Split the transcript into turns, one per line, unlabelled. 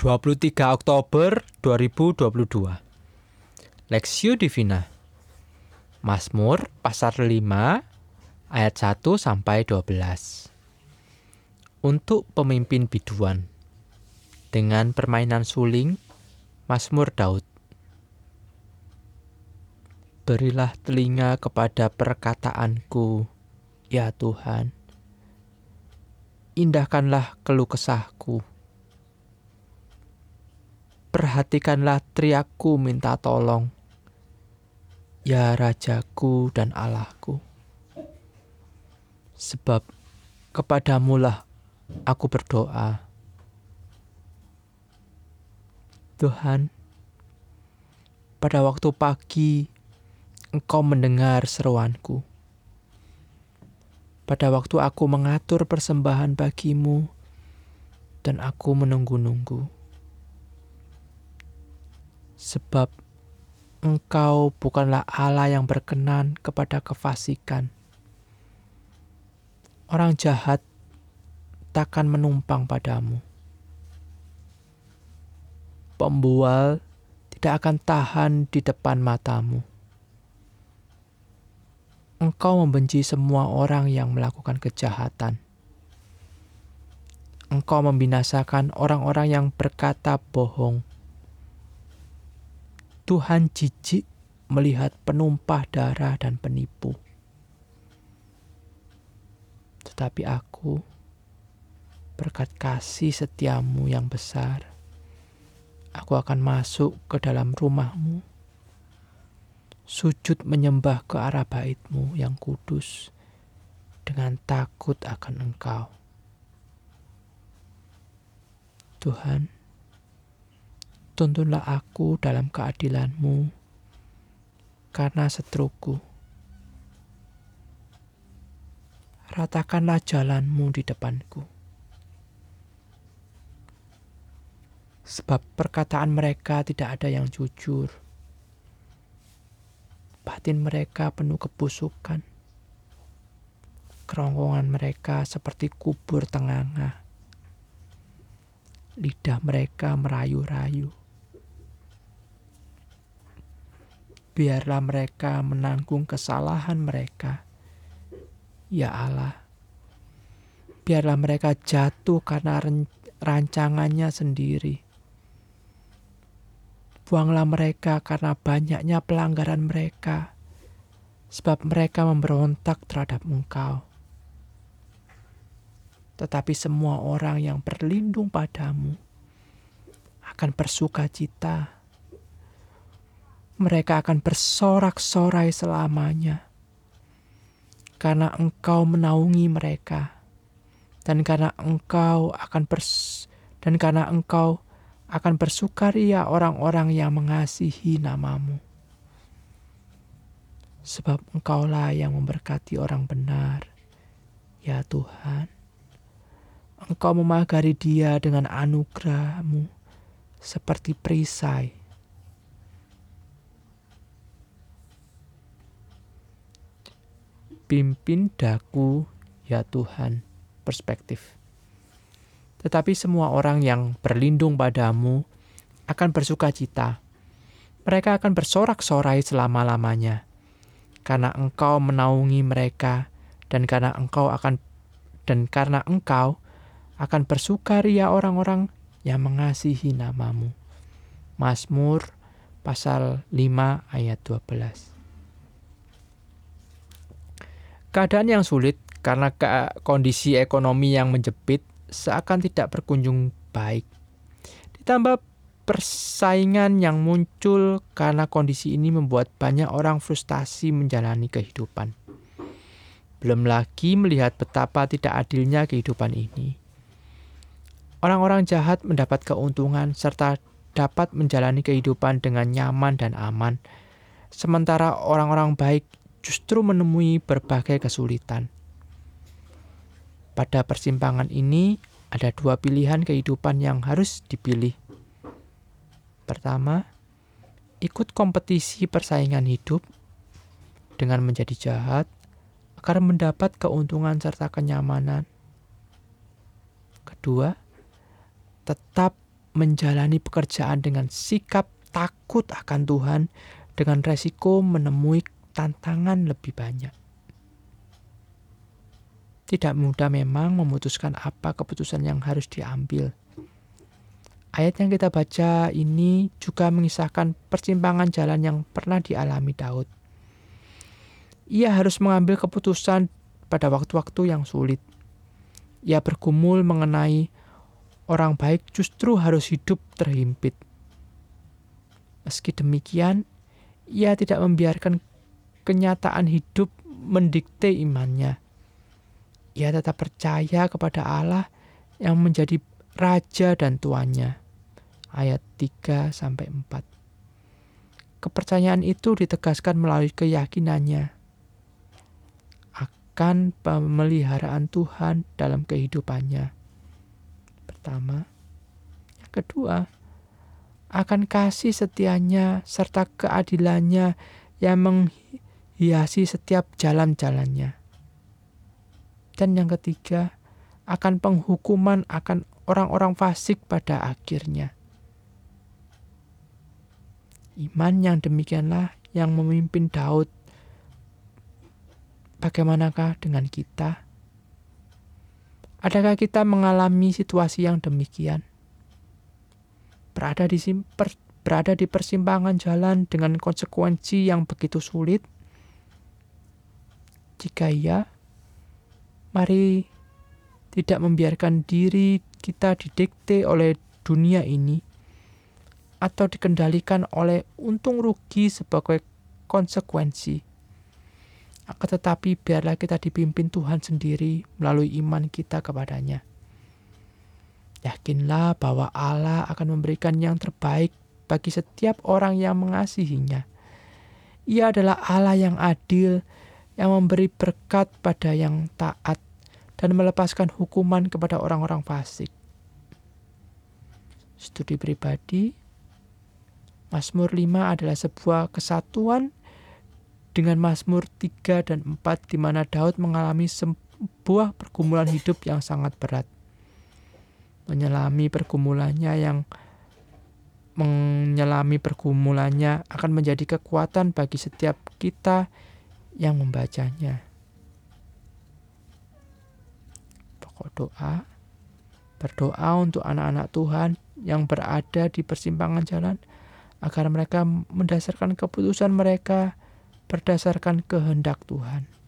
23 Oktober 2022 Lexio Divina. Mazmur pasal 5 ayat 1 sampai 12 Untuk pemimpin biduan. Dengan permainan suling Mazmur Daud. Berilah telinga kepada perkataanku ya Tuhan. Indahkanlah keluh kesahku Perhatikanlah teriakku minta tolong, ya Rajaku dan Allahku. Sebab kepadamulah aku berdoa. Tuhan, pada waktu pagi Engkau mendengar seruanku. Pada waktu aku mengatur persembahan bagimu, dan aku menunggu-nunggu sebab engkau bukanlah Allah yang berkenan kepada kefasikan. Orang jahat takkan menumpang padamu. Pembual tidak akan tahan di depan matamu. Engkau membenci semua orang yang melakukan kejahatan. Engkau membinasakan orang-orang yang berkata bohong Tuhan jijik melihat penumpah darah dan penipu. Tetapi aku, berkat kasih setiamu yang besar, aku akan masuk ke dalam rumahmu, sujud menyembah ke arah baitmu yang kudus, dengan takut akan engkau. Tuhan, Tuntunlah aku dalam keadilanmu karena seteruku. Ratakanlah jalanmu di depanku. Sebab perkataan mereka tidak ada yang jujur. Batin mereka penuh kebusukan. Kerongkongan mereka seperti kubur tengah-tengah. Lidah mereka merayu-rayu biarlah mereka menanggung kesalahan mereka. Ya Allah, biarlah mereka jatuh karena rancangannya sendiri. Buanglah mereka karena banyaknya pelanggaran mereka, sebab mereka memberontak terhadap Engkau. Tetapi semua orang yang berlindung padamu akan bersuka cita mereka akan bersorak-sorai selamanya. Karena engkau menaungi mereka. Dan karena engkau akan bers dan karena engkau akan bersukaria orang-orang yang mengasihi namamu. Sebab engkaulah yang memberkati orang benar, ya Tuhan. Engkau memagari dia dengan anugerahmu seperti perisai Pimpin daku, ya Tuhan, perspektif. Tetapi semua orang yang berlindung padamu akan bersuka cita. Mereka akan bersorak-sorai selama-lamanya. Karena engkau menaungi mereka dan karena engkau akan dan karena engkau akan bersukaria orang-orang yang mengasihi namamu. Mazmur pasal 5 ayat 12. Keadaan yang sulit karena kondisi ekonomi yang menjepit seakan tidak berkunjung baik. Ditambah persaingan yang muncul karena kondisi ini membuat banyak orang frustasi menjalani kehidupan. Belum lagi melihat betapa tidak adilnya kehidupan ini. Orang-orang jahat mendapat keuntungan serta dapat menjalani kehidupan dengan nyaman dan aman, sementara orang-orang baik justru menemui berbagai kesulitan. Pada persimpangan ini, ada dua pilihan kehidupan yang harus dipilih. Pertama, ikut kompetisi persaingan hidup dengan menjadi jahat agar mendapat keuntungan serta kenyamanan. Kedua, tetap menjalani pekerjaan dengan sikap takut akan Tuhan dengan resiko menemui tantangan lebih banyak. Tidak mudah memang memutuskan apa keputusan yang harus diambil. Ayat yang kita baca ini juga mengisahkan persimpangan jalan yang pernah dialami Daud. Ia harus mengambil keputusan pada waktu-waktu yang sulit. Ia bergumul mengenai orang baik justru harus hidup terhimpit. Meski demikian, ia tidak membiarkan kenyataan hidup mendikte imannya. Ia tetap percaya kepada Allah yang menjadi raja dan tuannya. Ayat 3 sampai 4. Kepercayaan itu ditegaskan melalui keyakinannya akan pemeliharaan Tuhan dalam kehidupannya. Pertama, kedua, akan kasih setianya serta keadilannya yang menghiasi setiap jalan-jalannya. Dan yang ketiga, akan penghukuman akan orang-orang fasik pada akhirnya. Iman yang demikianlah yang memimpin Daud. Bagaimanakah dengan kita? Adakah kita mengalami situasi yang demikian? berada di berada di persimpangan jalan dengan konsekuensi yang begitu sulit? Jika iya, mari tidak membiarkan diri kita didikte oleh dunia ini atau dikendalikan oleh untung rugi sebagai konsekuensi. Akan tetapi biarlah kita dipimpin Tuhan sendiri melalui iman kita kepadanya. Yakinlah bahwa Allah akan memberikan yang terbaik bagi setiap orang yang mengasihinya. Ia adalah Allah yang adil, yang memberi berkat pada yang taat, dan melepaskan hukuman kepada orang-orang fasik. Studi pribadi, Mazmur 5 adalah sebuah kesatuan dengan Mazmur 3 dan 4 di mana Daud mengalami sebuah pergumulan hidup yang sangat berat menyelami pergumulannya yang menyelami pergumulannya akan menjadi kekuatan bagi setiap kita yang membacanya. Pokok doa, berdoa untuk anak-anak Tuhan yang berada di persimpangan jalan agar mereka mendasarkan keputusan mereka berdasarkan kehendak Tuhan.